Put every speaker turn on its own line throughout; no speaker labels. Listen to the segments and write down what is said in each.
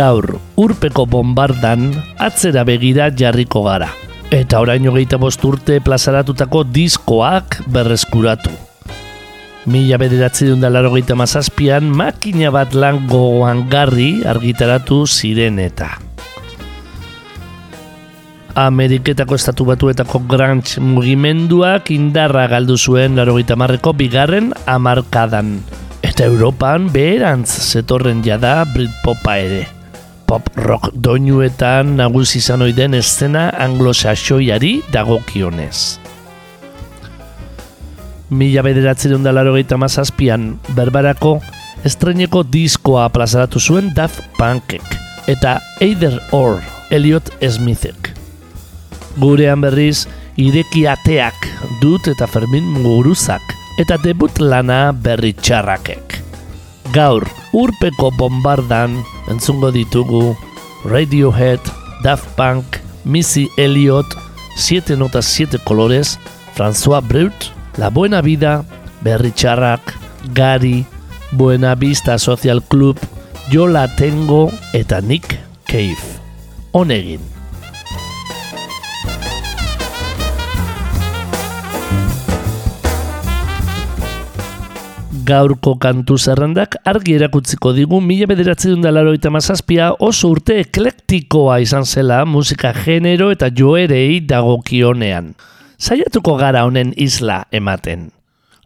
Gaur urpeko bombardan atzera begira jarriko gara. Eta orain hogeita bost urte plazaratutako diskoak berreskuratu. Mila bederatzi dut dalaro mazazpian makina bat lan gogoan garri argitaratu ziren eta. Ameriketako estatu batuetako grunge mugimenduak indarra galdu zuen laro marreko bigarren amarkadan. Eta Europan beherantz zetorren jada Britpopa ere pop rock doinuetan nagusi izan oiden eszena anglosaxoiari dagokionez. Mila bederatzen da laro mazazpian, berbarako estreneko diskoa plazaratu zuen Daft Punkek eta Either Or Elliot Smithek. Gurean berriz, ireki ateak dut eta Fermin Muguruzak eta debut lana berri txarrakek. Gaur, urpeko bombardan entzungo ditugu Radiohead, Daft Punk, Missy Elliott, 7 notas 7 colores, François Brut, La Buena Vida, Berry Charrak, Gary, Buena Vista Social Club, Yo La Tengo eta Nick Cave. Onegin. Gaurko kantu zerrendak argi erakutziko digu mila bederatzen dalaro eta mazazpia oso urte eklektikoa izan zela musika genero eta joerei dagokionean. Zaiatuko gara honen isla ematen.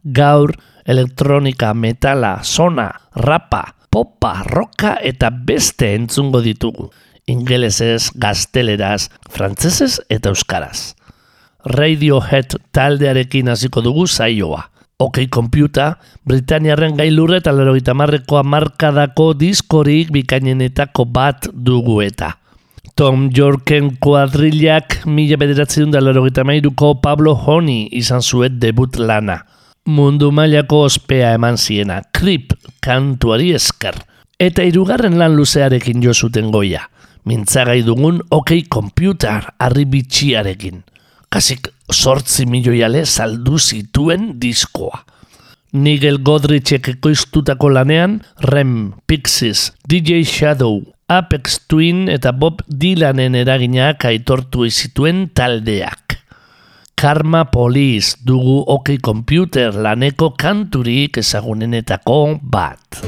Gaur, elektronika, metala, sona, rapa, popa, roka eta beste entzungo ditugu. Ingelesez, gazteleraz, frantzesez eta euskaraz. Radiohead taldearekin hasiko dugu zaioa. OK Computer, Britaniaren gailurre eta lero marrekoa markadako diskorik bikainenetako bat dugu eta. Tom Yorken kuadrillak mila bederatzen da lero mairuko Pablo Honi izan zuet debut lana. Mundu mailako ospea eman ziena, krip kantuari esker. Eta hirugarren lan luzearekin jo zuten goia. Mintzagai dugun OK Computer arribitxiarekin kasik sortzi milioiale saldu zituen diskoa. Nigel Godrichek ekoiztutako lanean, Rem, Pixies, DJ Shadow, Apex Twin eta Bob Dylanen eraginak aitortu izituen taldeak. Karma Police dugu OK Computer laneko kanturik ezagunenetako bat.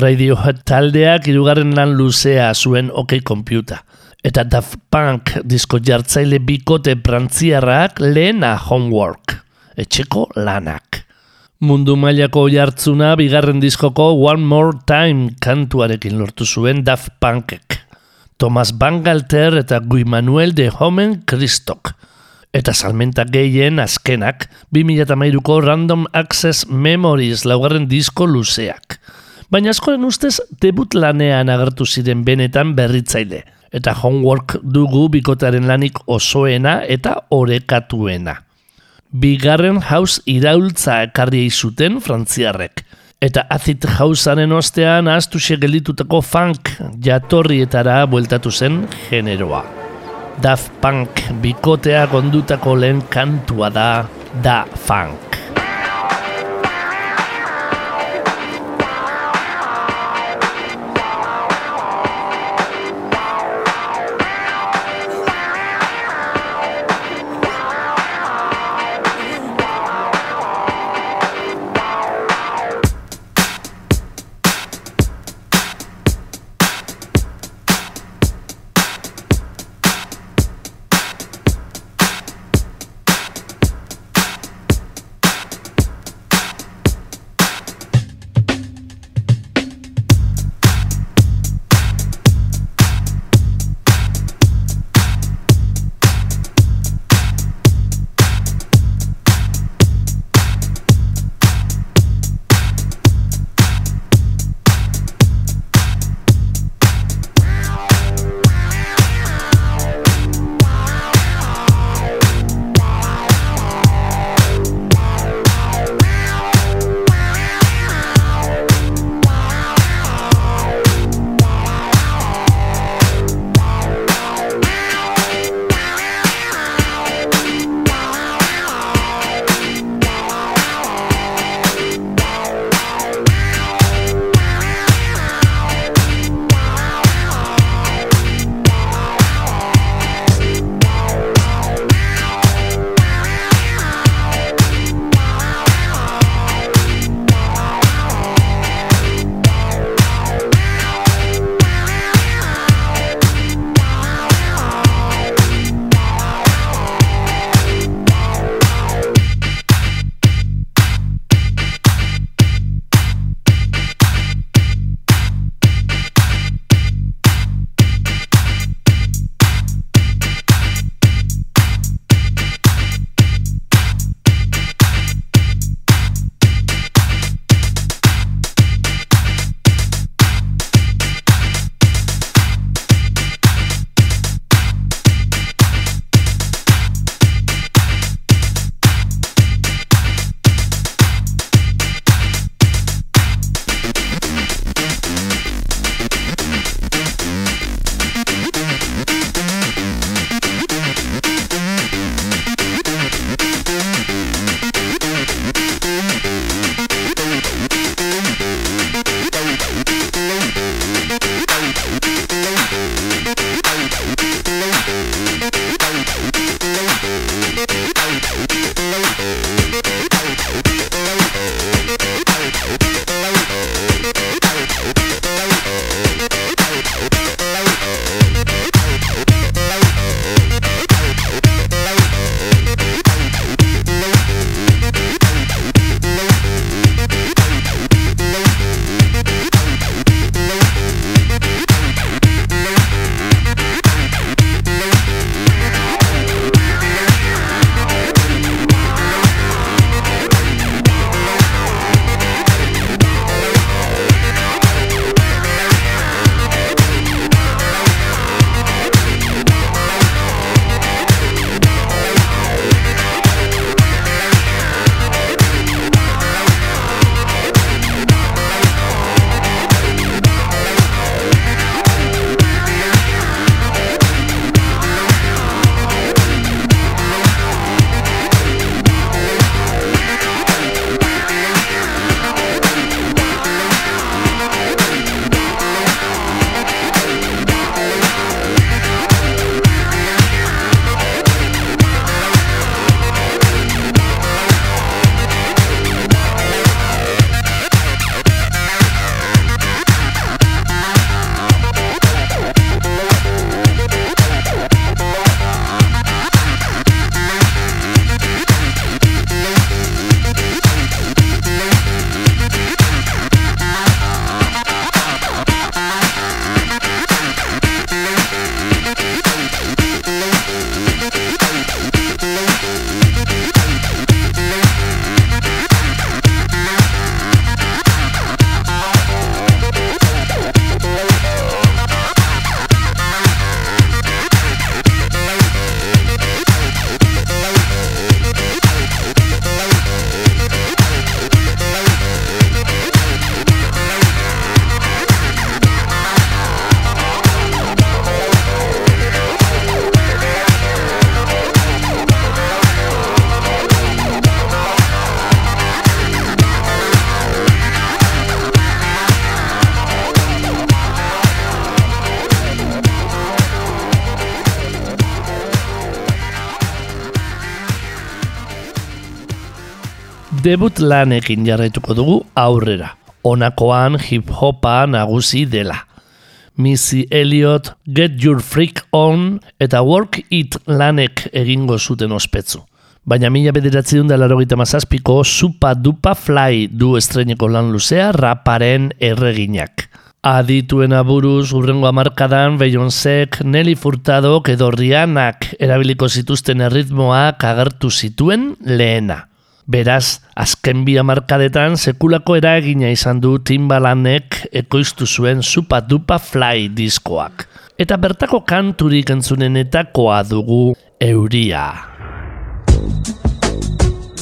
Radiohead taldeak hirugarren lan luzea zuen OK Computer. Eta Daft Punk disko jartzaile bikote prantziarrak lehena homework, etxeko lanak. Mundu mailako jartzuna bigarren diskoko One More Time kantuarekin lortu zuen Daft Punkek. Thomas Bangalter eta Guy Manuel de Homen Christok. Eta salmenta gehien azkenak 2008ko Random Access Memories laugarren disko luzeak. Baina askoren ustez debut lanean agertu ziren benetan berritzaile. Eta homework dugu bikotaren lanik osoena eta orekatuena. Bigarren house iraultza ekarri zuten frantziarrek. Eta acid housearen ostean ahaztu gelditutako funk jatorrietara bueltatu zen generoa. Daft Punk bikoteak ondutako lehen kantua da Da Funk. Debut lanekin jarraituko dugu aurrera. Honakoan hip-hopa nagusi dela. Missy Elliot, Get Your Freak On eta Work It lanek egingo zuten ospetzu. Baina mila bederatzi dut dela mazazpiko Supa Dupa Fly du estreneko lan luzea raparen erreginak. Adituen aburuz urrengo amarkadan Beyoncék, Nelly Furtado edo Rianak erabiliko zituzten erritmoak agertu zituen lehena. Beraz, azken bi amarkadetan sekulako eragina izan du Timbalanek ekoiztu zuen Supa Dupa Fly diskoak. Eta bertako kanturik entzunenetakoa dugu euria.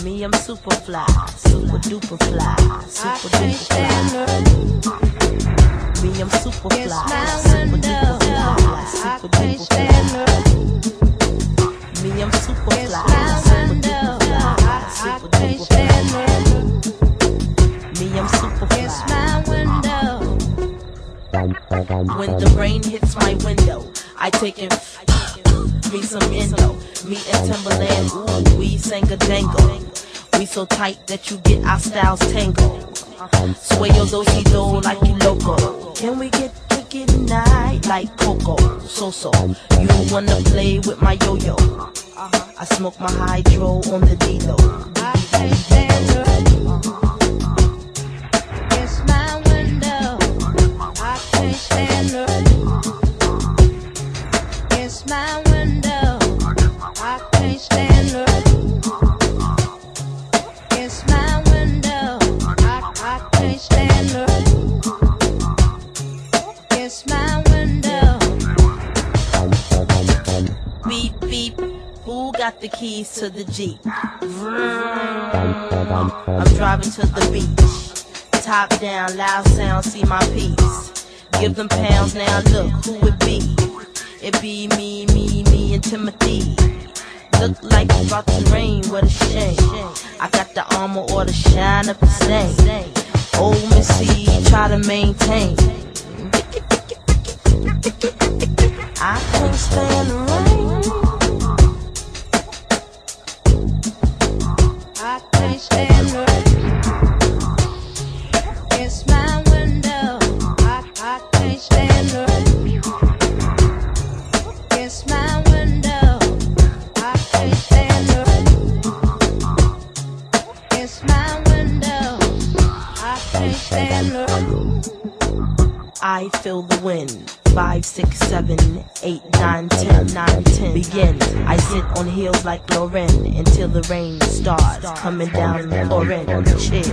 Me, I'm super fly, super duper fly, super duper fly. Me, I'm super fly, super duper fly, super duper fly. Me, I'm super fly, super When the rain hits my window, I take it. Me some endo, me and Timberland, ooh, we sang a jangle. We so tight that you get our styles tangled. Sway your do do like you loco. Can we get tricky tonight like Coco? So so, you wanna play with my yo yo? I smoke my hydro on the Dido stand up. Got the keys to the Jeep? Vroom. I'm driving to the beach. Top down, loud sound, see my piece. Give them pounds now, look who it be. It be me, me, me, and Timothy. Look like it's about to rain, what a shame. I got the armor or the shine up the same. Old Missy, try to maintain. I can't stand the rain. I feel the wind. Five, six, seven, eight, nine, ten, nine, ten. Begin. I sit on heels like Lauren until the rain starts coming down, pouring. Chill.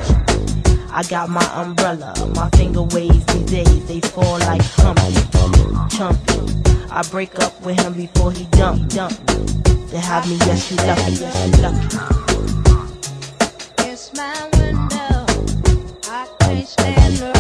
I got my umbrella, my finger waves these days, they fall like Humpty, Chumpy. I break up with him before he dump, dump. To have me, yes, you lucky, yes, you lucky. It's my window, I can't stand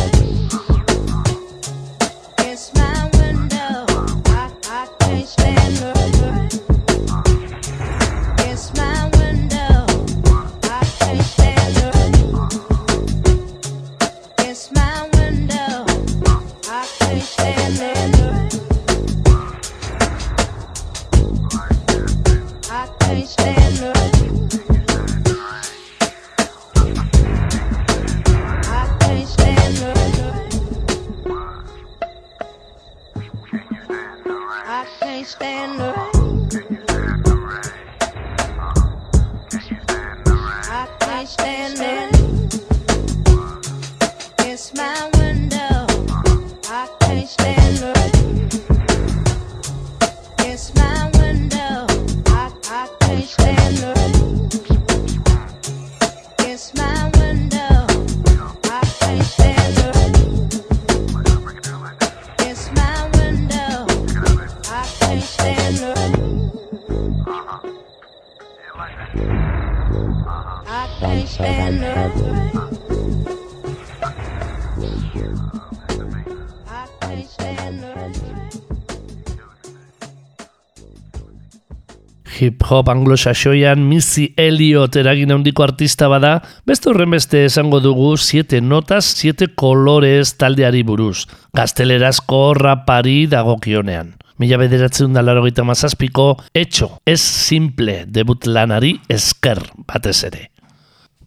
Hip-hop anglo-saxoian Missy Elliot eragin handiko artista bada, beste horren beste esango dugu siete notas, siete kolores taldeari buruz, gaztelerazko rapari dagokionean. Mila bederatzen da laro gita mazazpiko, etxo, ez simple, debut lanari esker batez ere.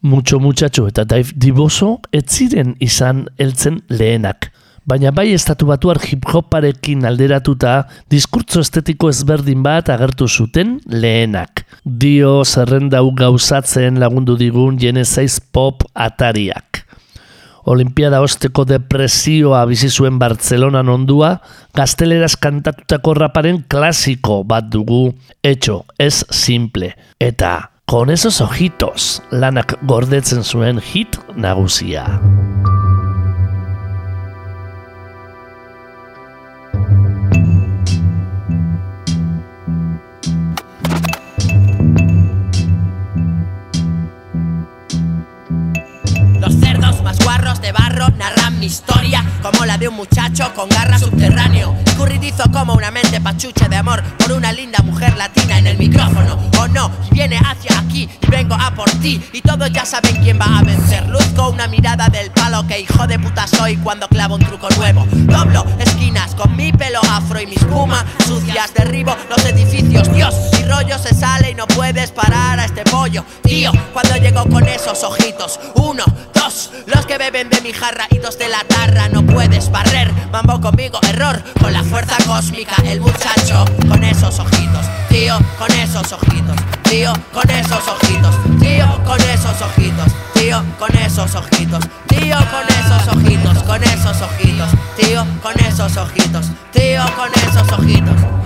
Mucho Muchacho eta Dave Diboso ez ziren izan heltzen lehenak. Baina bai estatu batuar hip-hoparekin alderatuta diskurtzo estetiko ezberdin bat agertu zuten lehenak. Dio zerrendau gauzatzen lagundu digun jenezaiz pop atariak. Olimpiada osteko depresioa bizi zuen Bartzelonan ondua, gazteleraz kantatutako raparen klasiko bat dugu, etxo, ez simple. Eta, con esos ojitos, lanak gordetzen zuen hit nagusia.
De barro narran mi historia como la de un muchacho con garra subterráneo. Curridizo como una mente pachuche de amor por una linda mujer latina en el micrófono. O no, y viene hacia aquí y vengo a por ti. Y todos ya saben quién va a vencer. Luzco una mirada del palo que hijo de puta soy cuando clavo un truco nuevo. Doblo esquinas con mi pelo afro y mi espuma sucias. Derribo los edificios. Dios, rollo se sale y no puedes parar a este pollo. Tío, cuando llego con esos ojitos. Uno, dos, los que beben de mi jarra y dos de la tarra. No puedes barrer. Mambo conmigo, error. Con la fuerza cósmica, el muchacho con esos ojitos. Tío, con esos ojitos. Tío, con esos ojitos. Tío, con esos ojitos. Tío, con esos ojitos. Tío, con esos ojitos. Con esos ojitos. Tío, con esos ojitos. Tío, con esos ojitos.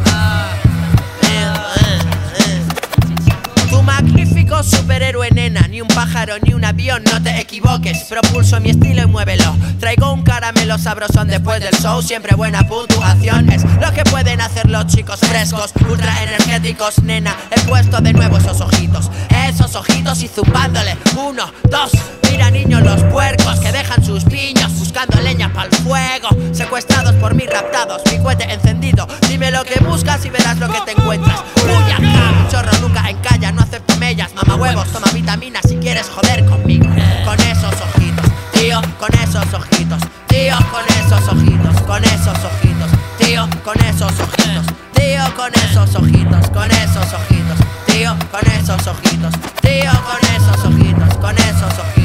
Superhéroe nena, ni un pájaro ni un avión, no te equivoques. Propulso mi estilo y muévelo. Traigo un caramelo sabrosón después del show, siempre buena puntuación. Es lo que pueden hacer los chicos frescos, ultra energéticos, nena. He puesto de nuevo esos ojitos, esos ojitos y zumbándole. Uno, dos, mira niños los puercos que dejan sus piños buscando leña para el fuego. Secuestrados por mí raptados, mi cohete encendido. Dime lo que buscas y verás lo que te encuentras. Uy, acá, chorro nunca encalla, no acepto mellas. Mama huevos, toma vitaminas si quieres joder conmigo. Con esos ojitos, tío, con esos ojitos. Tío, con esos ojitos, con esos ojitos. Tío, con esos ojitos. Tío, con esos ojitos, con esos ojitos. Tío, con esos ojitos. Tío, con esos ojitos, con esos ojitos.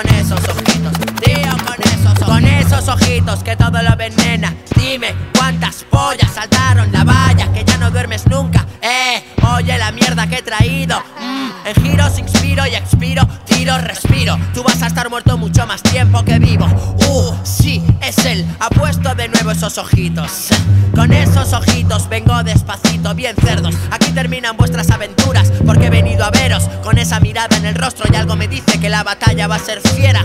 Con esos ojitos. Tío, con esos Con esos ojitos que todo lo venena. Dime cuántas pollas saltaron la valla que ya no duermes nunca. Eh, oye la mierda que he traído. Mm, en giros inspiro y expiro, tiro, respiro. Tú vas a estar muerto mucho más tiempo que vivo. Uh, sí, es él. Ha puesto de nuevo esos ojitos. Con esos ojitos vengo despacito, bien cerdos. Aquí terminan vuestras aventuras porque he con esa mirada en el rostro y algo me dice que la batalla va a ser fiera.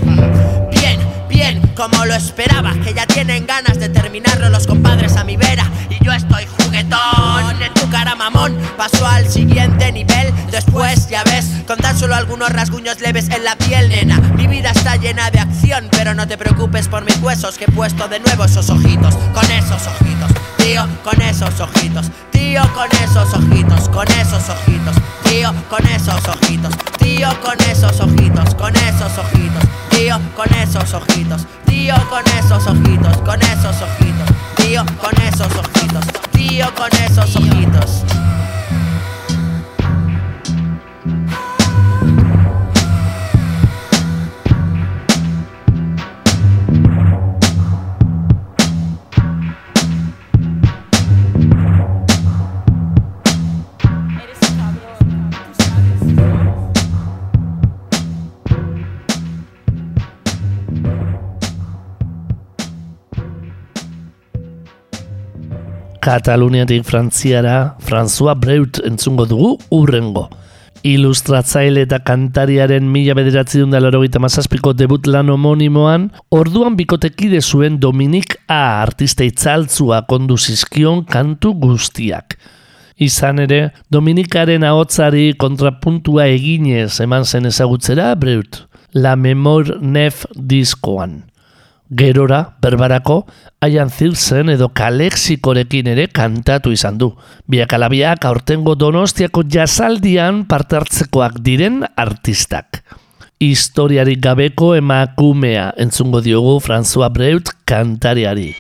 Bien, bien, como lo esperaba, que ya tienen ganas de terminarlo los compadres a mi vera y yo estoy juguetón cara mamón. Paso al siguiente nivel, después ya ves, con tan solo algunos rasguños leves en la piel, nena. Mi vida está llena de acción, pero no te preocupes por mis huesos que he puesto de nuevo esos ojitos, con esos ojitos, tío, con esos ojitos, tío, con esos ojitos, con esos ojitos, tío, con esos ojitos, tío, con esos ojitos, con esos ojitos, tío, con esos ojitos, tío, con esos ojitos, con esos ojitos, tío, con esos ojitos, tío, con esos ojitos. us.
Kataluniatik Frantziara, François Breut entzungo dugu urrengo. Ilustratzaile eta kantariaren mila bederatzi dundalaro mazazpiko debut lan homonimoan, orduan bikotekide zuen Dominik A. artista itzaltzua kondu zizkion kantu guztiak. Izan ere, Dominikaren ahotzari kontrapuntua eginez eman zen ezagutzera Breut, La Memor Nef diskoan. Gerora, berbarako, aian zilzen edo kalexikorekin ere kantatu izan du. Biak aurtengo donostiako jasaldian partartzekoak diren artistak. Historiarik gabeko emakumea entzungo diogu François Breut kantariari.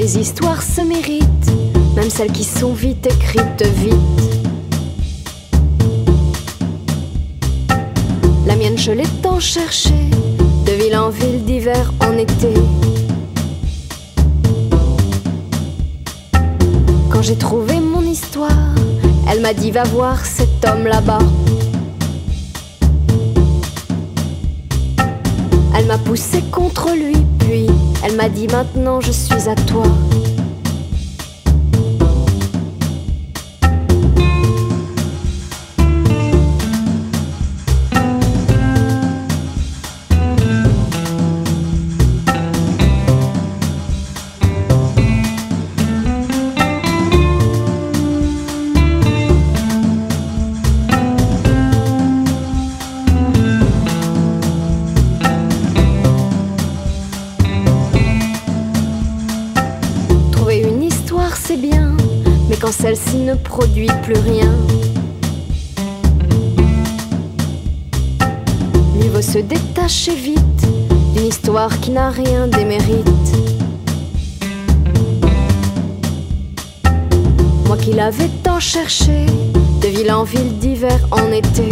Tes histoires se méritent, même celles qui sont vite écrites vite. La mienne, je l'ai tant cherchée, de ville en ville, d'hiver en été. Quand j'ai trouvé mon histoire, elle m'a dit va voir cet homme là-bas. Elle m'a poussé contre lui, puis elle m'a dit maintenant je suis à toi. Celle-ci ne produit plus rien. Mieux vaut se détacher vite d'une histoire qui n'a rien des mérites. Moi qui l'avais tant cherché, de ville en ville, d'hiver en été.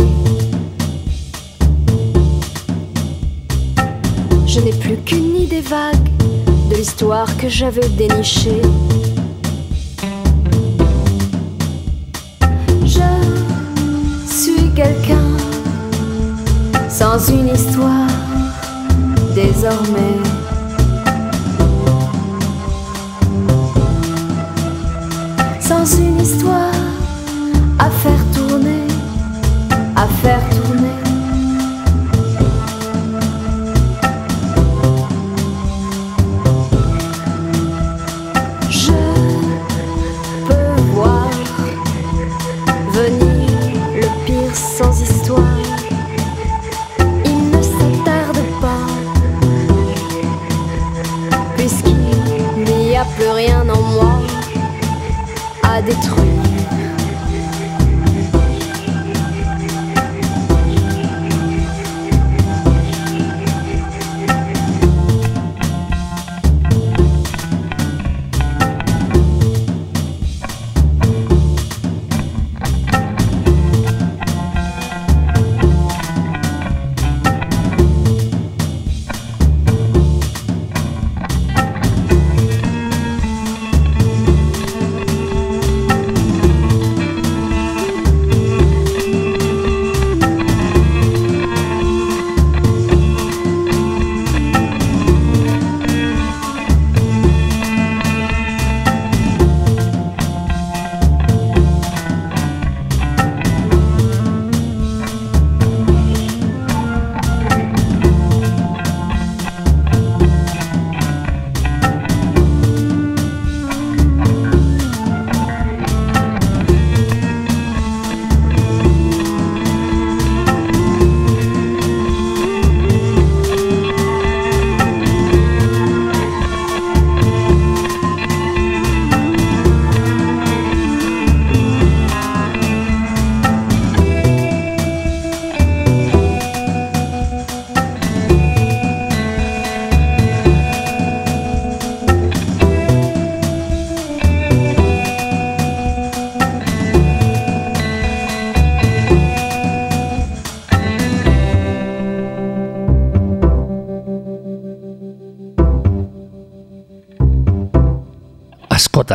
Je n'ai plus qu'une idée vague de l'histoire que j'avais dénichée. Quelqu'un sans une histoire désormais. Sans une histoire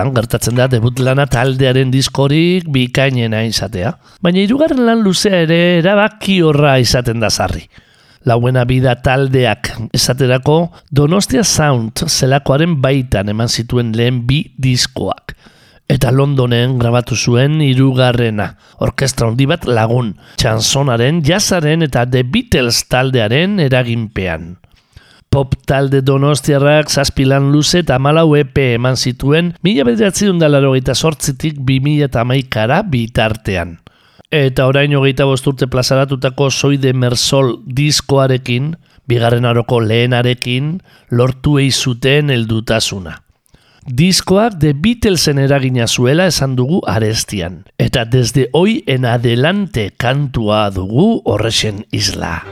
askotan gertatzen da debut lana taldearen diskorik bikainena izatea. Baina hirugarren lan luzea ere erabaki horra izaten da sarri. Lauena bida taldeak esaterako Donostia Sound zelakoaren baitan eman zituen lehen bi diskoak. Eta Londonen grabatu zuen hirugarrena, orkestra handi bat lagun, txansonaren, jazaren eta The Beatles taldearen eraginpean. Pop talde donostiarrak zazpilan luze eta malau EP eman zituen mila bederatzen dalaro eta sortzitik bi mila eta maikara bitartean. Eta orain hogeita bosturte plazaratutako Soide Mersol diskoarekin, bigarren aroko lehenarekin, lortu zuten heldutasuna. Diskoak The Beatlesen eragina zuela esan dugu arestian. Eta desde hoi en adelante kantua dugu horrexen isla.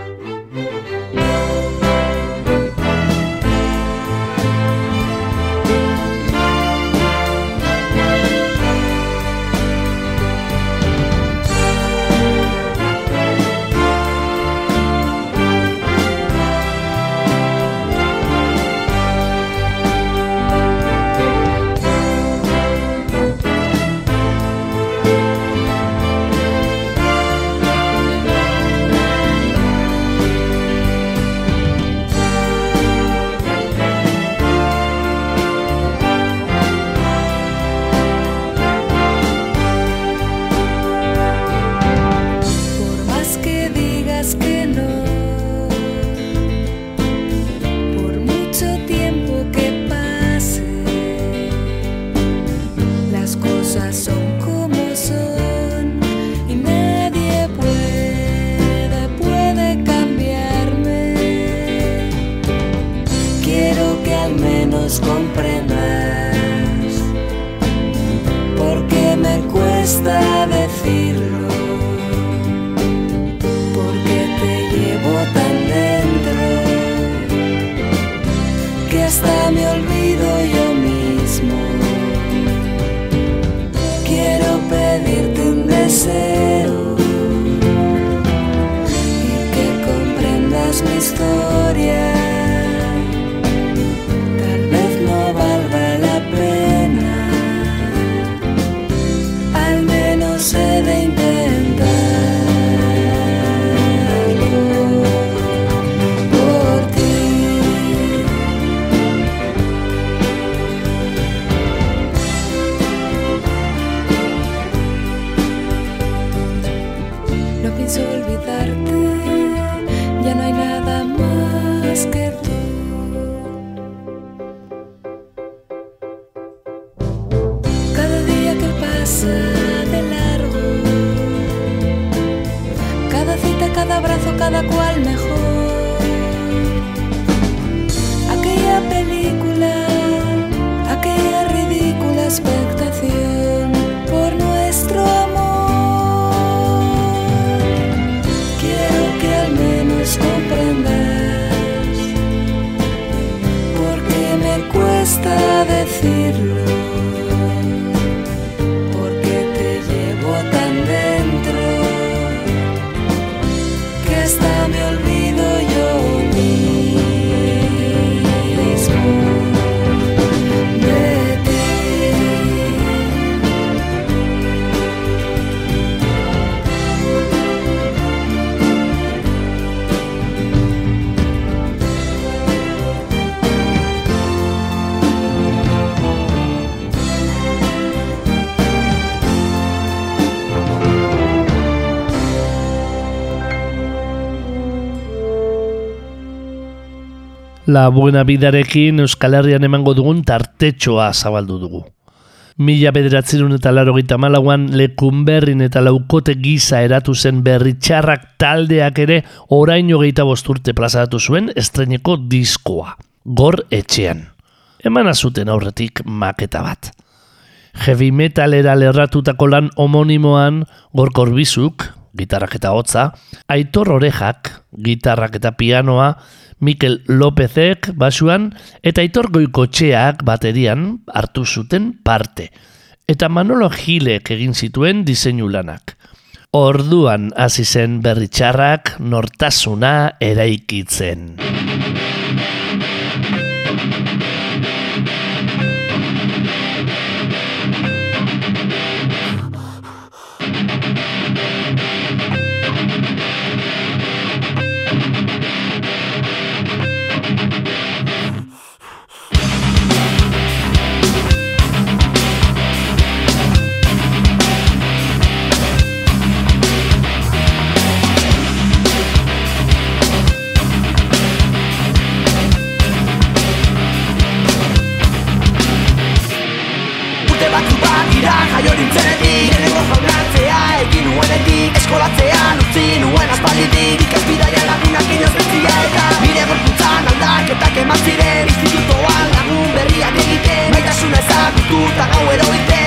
La
buena bidarekin Euskal Herrian emango dugun tartetxoa zabaldu dugu. Mila bederatzerun eta larogeita malauan lekunberrin eta laukote giza eratu zen berritxarrak taldeak ere orain hogeita bosturte plazaratu zuen estreneko diskoa. Gor etxean. Eman azuten aurretik maketa bat. Heavy metalera lerratutako lan homonimoan gorkorbizuk, gitarrak eta hotza, Aitor Orejak, gitarrak eta pianoa, Mikel Lopezek basuan eta Aitor Goikotxeak baterian hartu zuten parte. Eta Manolo Gilek egin zituen diseinu lanak. Orduan hasi zen berritxarrak nortasuna eraikitzen.
oculta, ahora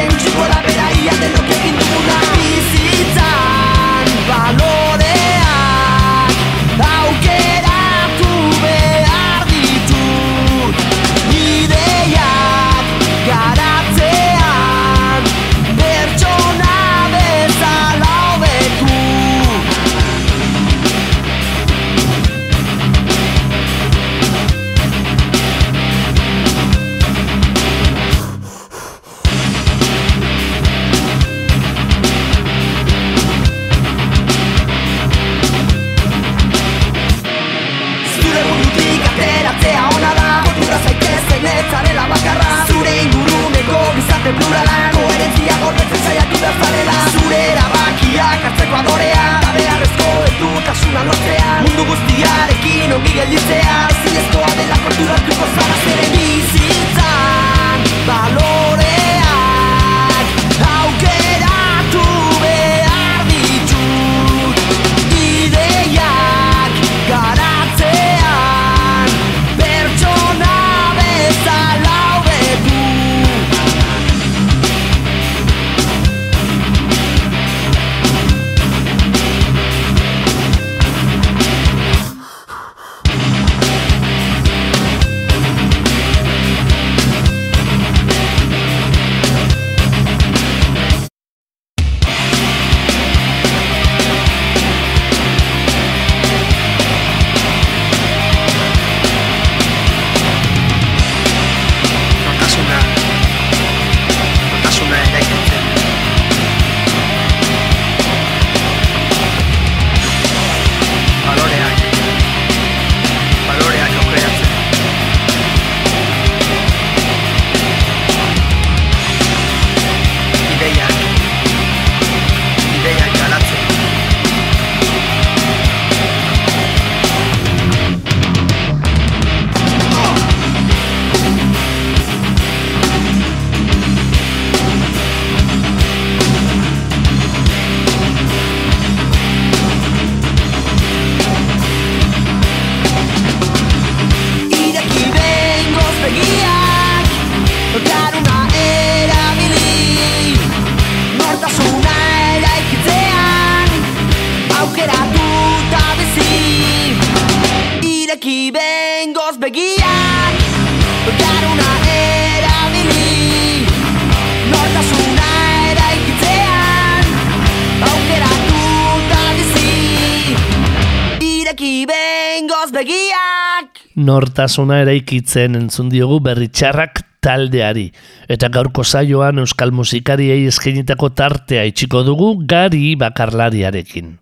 Nortasuna
eraikitzen entzun diogu berritxarrak taldeari. Eta gaurko saioan euskal musikariei eskainitako tartea itxiko dugu gari bakarlariarekin.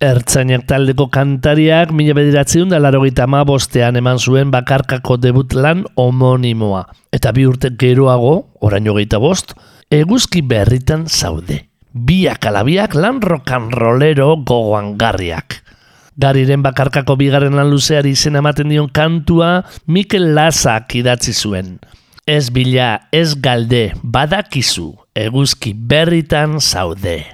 Ertzainak taldeko kantariak mila bederatzeun da larogeita bostean eman zuen bakarkako debut lan homonimoa. Eta bi urte geroago, orain hogeita bost, eguzki berritan zaude. Biak alabiak lan rokanrolero gogoan garriak. Gariren bakarkako bigarren lan luzeari izen ematen dion kantua Mikel Lazak idatzi zuen. Ez bila, ez galde, badakizu, eguzki berritan zaude.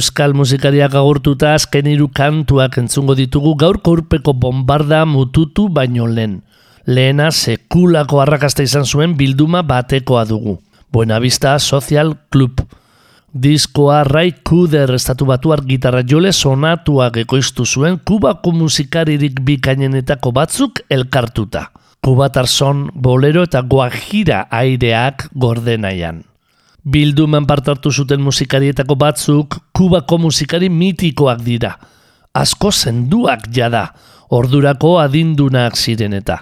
Euskal musikariak agurtuta azken hiru kantuak entzungo ditugu gaurko urpeko bombarda mututu baino lehen. Lehena sekulako arrakasta izan zuen bilduma batekoa dugu. Buenavista Social Club. Diskoa Ray Kuder estatu batuar gitarra jole sonatuak ekoiztu zuen kubako musikaririk bikainenetako batzuk elkartuta. Kubatar son, bolero eta guajira aireak gordenaian. Bilduman parte hartu zuten musikarietako batzuk kubako musikari mitikoak dira. Asko zenduak jada, ordurako adindunak ziren eta.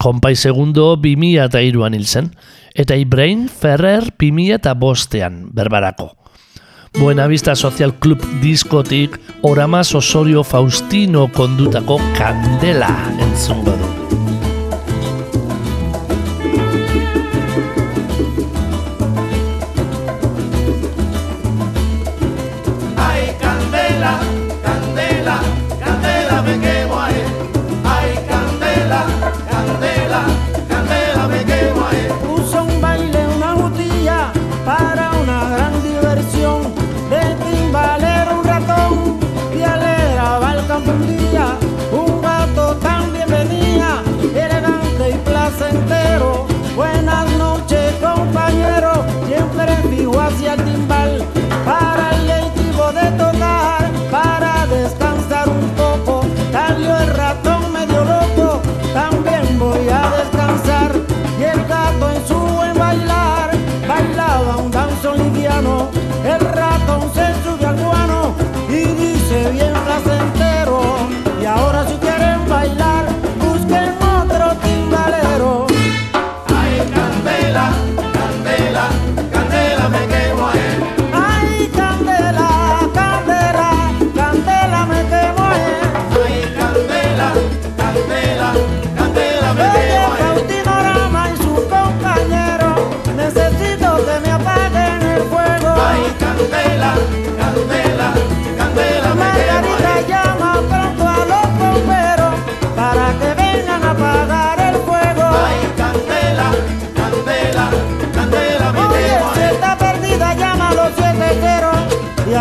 Kompai segundo 2000 eta iruan hil zen, eta Ibrain Ferrer 2000 eta berbarako. Buenavista Social Club diskotik Oramas Osorio Faustino kondutako kandela entzungo du.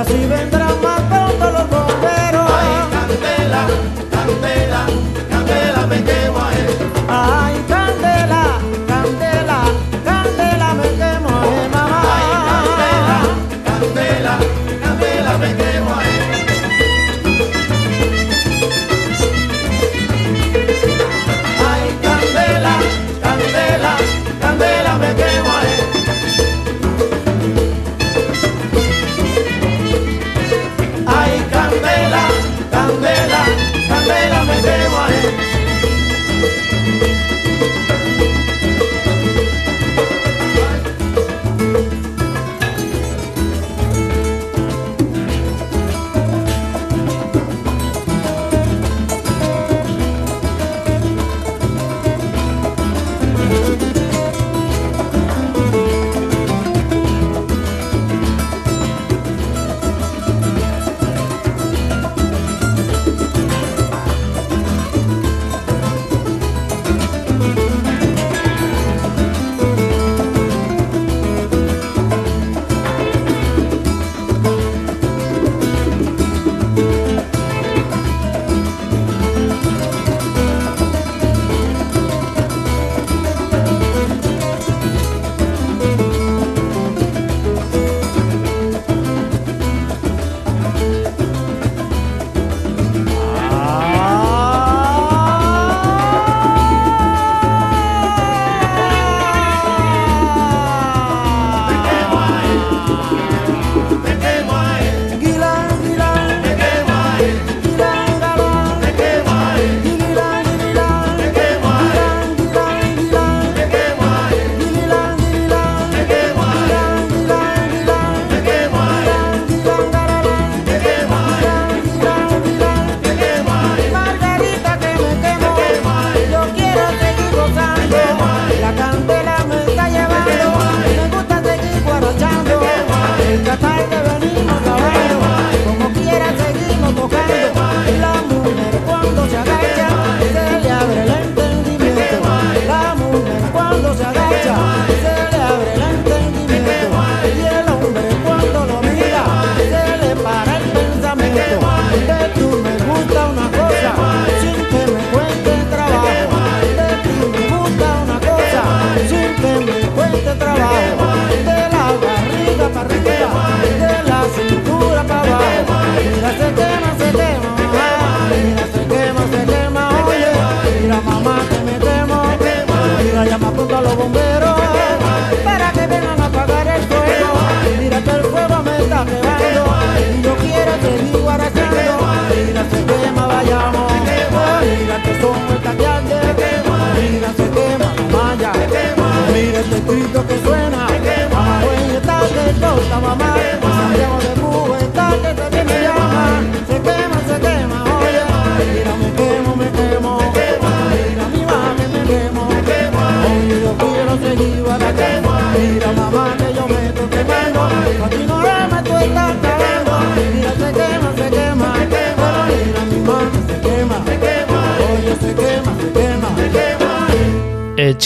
Riven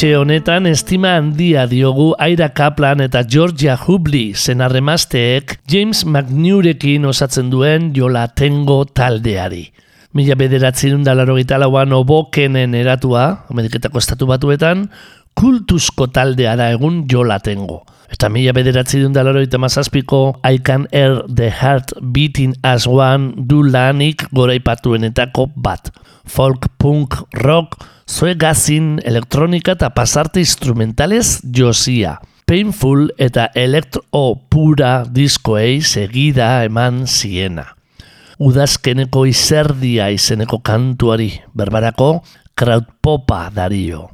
etxe honetan estima handia diogu Aira Kaplan eta Georgia Hubley zenarremazteek James McNeurekin osatzen duen Jolatengo taldeari. Mila bederatzi dundalaro gitalauan obokenen eratua, Ameriketako estatu batuetan, kultuzko taldea da egun Jolatengo. Eta mila bederatzi dundalaro mazazpiko I Can Air the Heart Beating as One du lanik goraipatuenetako bat. Folk, punk, rock, zoegazin, elektronika eta pasarte instrumentales josia. Painful eta elektro pura diskoei segida eman ziena. Udazkeneko izerdia izeneko kantuari, berbarako, krautpopa dario.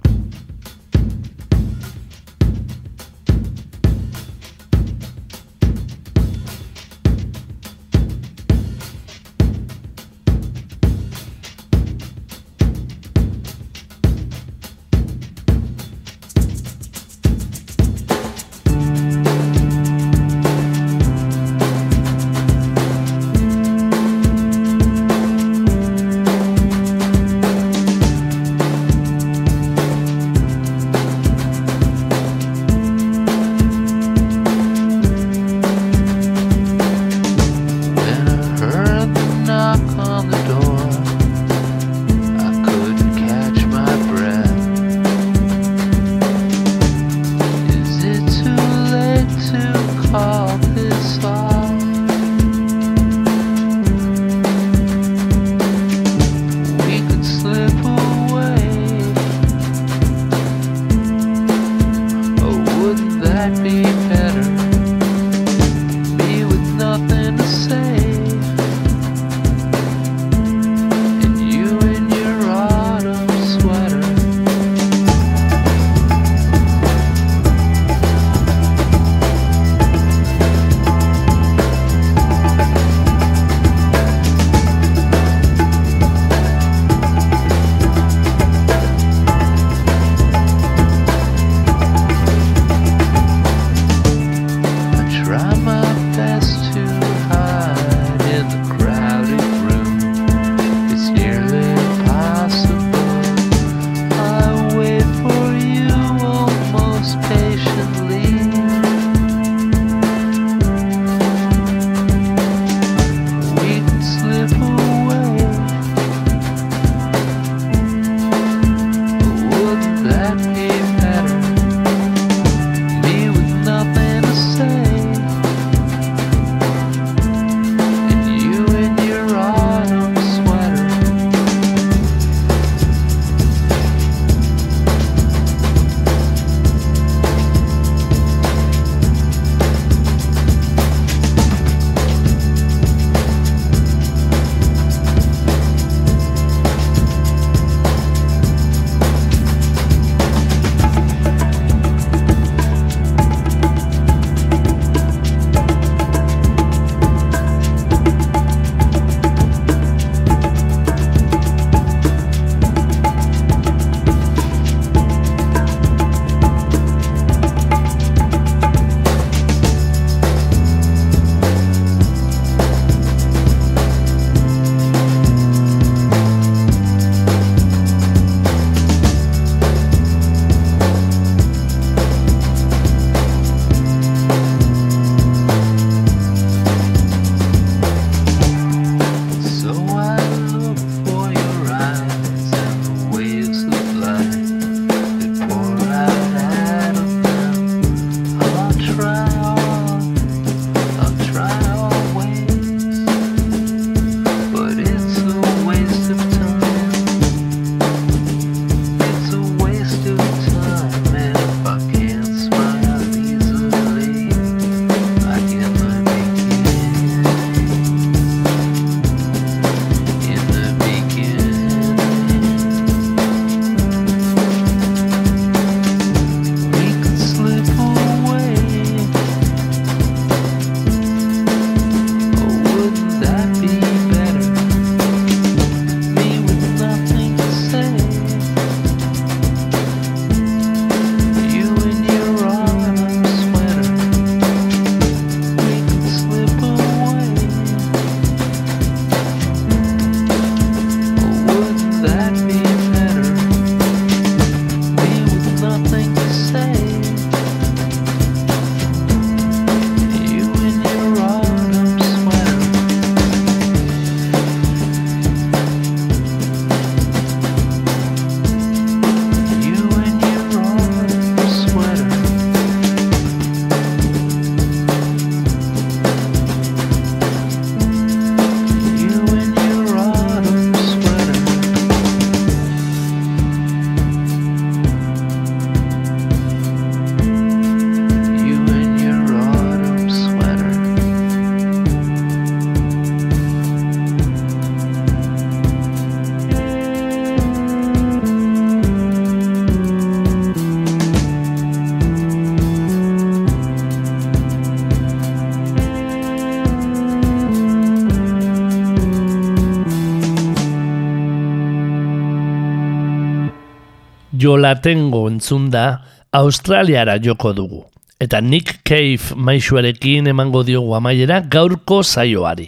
Jolatengo entzunda, Australiara joko dugu. Eta Nick Cave maixuarekin emango diogu amaiera gaurko zaioari.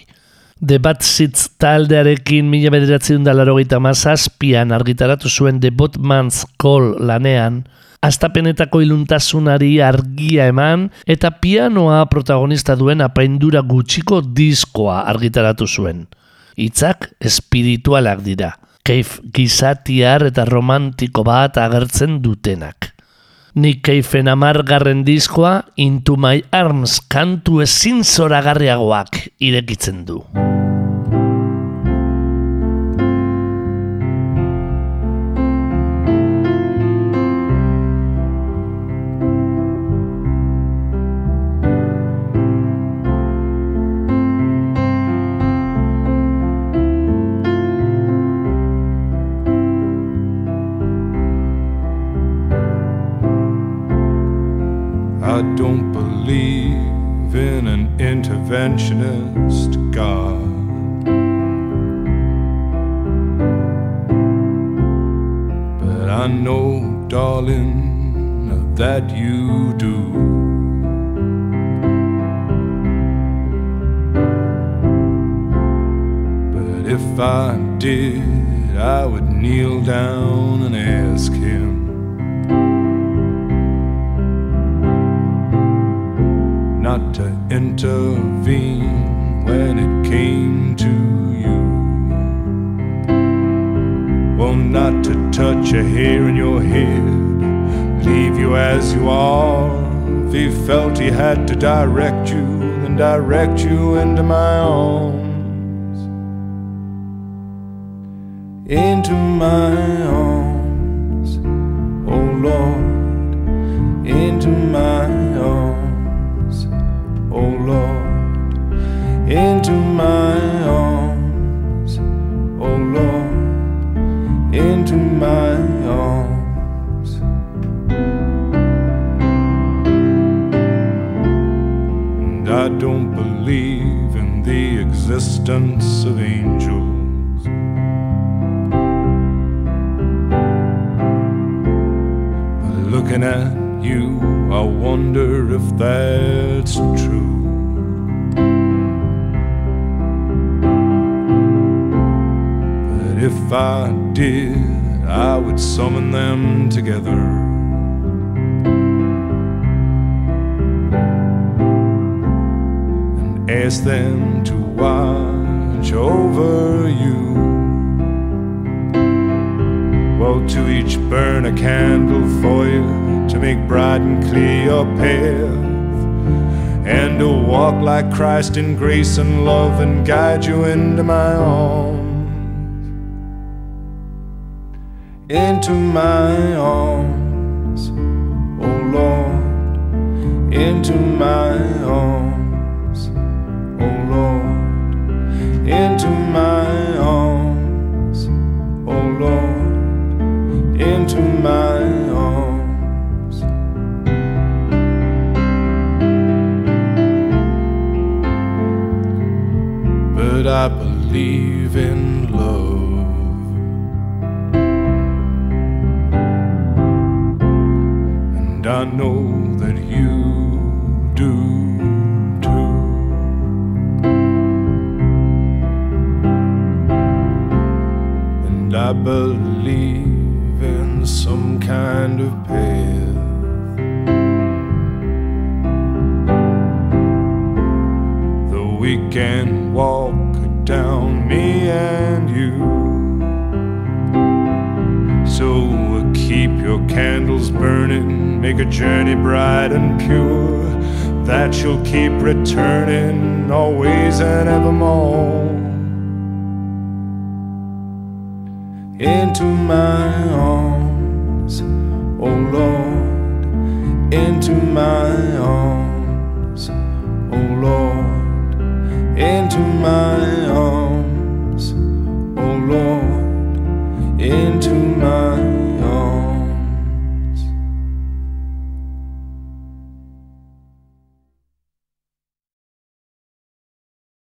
The Bad Seeds taldearekin mila bederatzen da laro mazazpian argitaratu zuen The Botman's Call lanean, astapenetako iluntasunari argia eman eta pianoa protagonista duen apaindura gutxiko diskoa argitaratu zuen. Hitzak espiritualak dira, keif gizatiar eta romantiko bat agertzen dutenak. Nik keifen amargarren diskoa Into My Arms kantu ezin zoragarriagoak irekitzen du.
That you do. But if I did, I would kneel down and ask him. not to intervene when it came to you. Well, not to touch a hair in your head, leave you as you are. If he felt he had to direct you, then direct you into my arms. Into my I wonder if that's true. But if I did, I would summon them together. And ask them to watch over you. Well, to each burn a candle for you to make bright and clear your path, and to walk like Christ in grace and love and guide you into my arms. Into my arms, oh Lord, into my arms, oh Lord, into my arms, oh Lord, into my arms. But I believe in love. And I know that you do too. And I believe in some kind of path. We can walk down, me and you. So keep your candles burning, make a journey bright and pure. That you'll keep returning always and evermore. Into my arms, oh Lord, into my arms, oh Lord, into my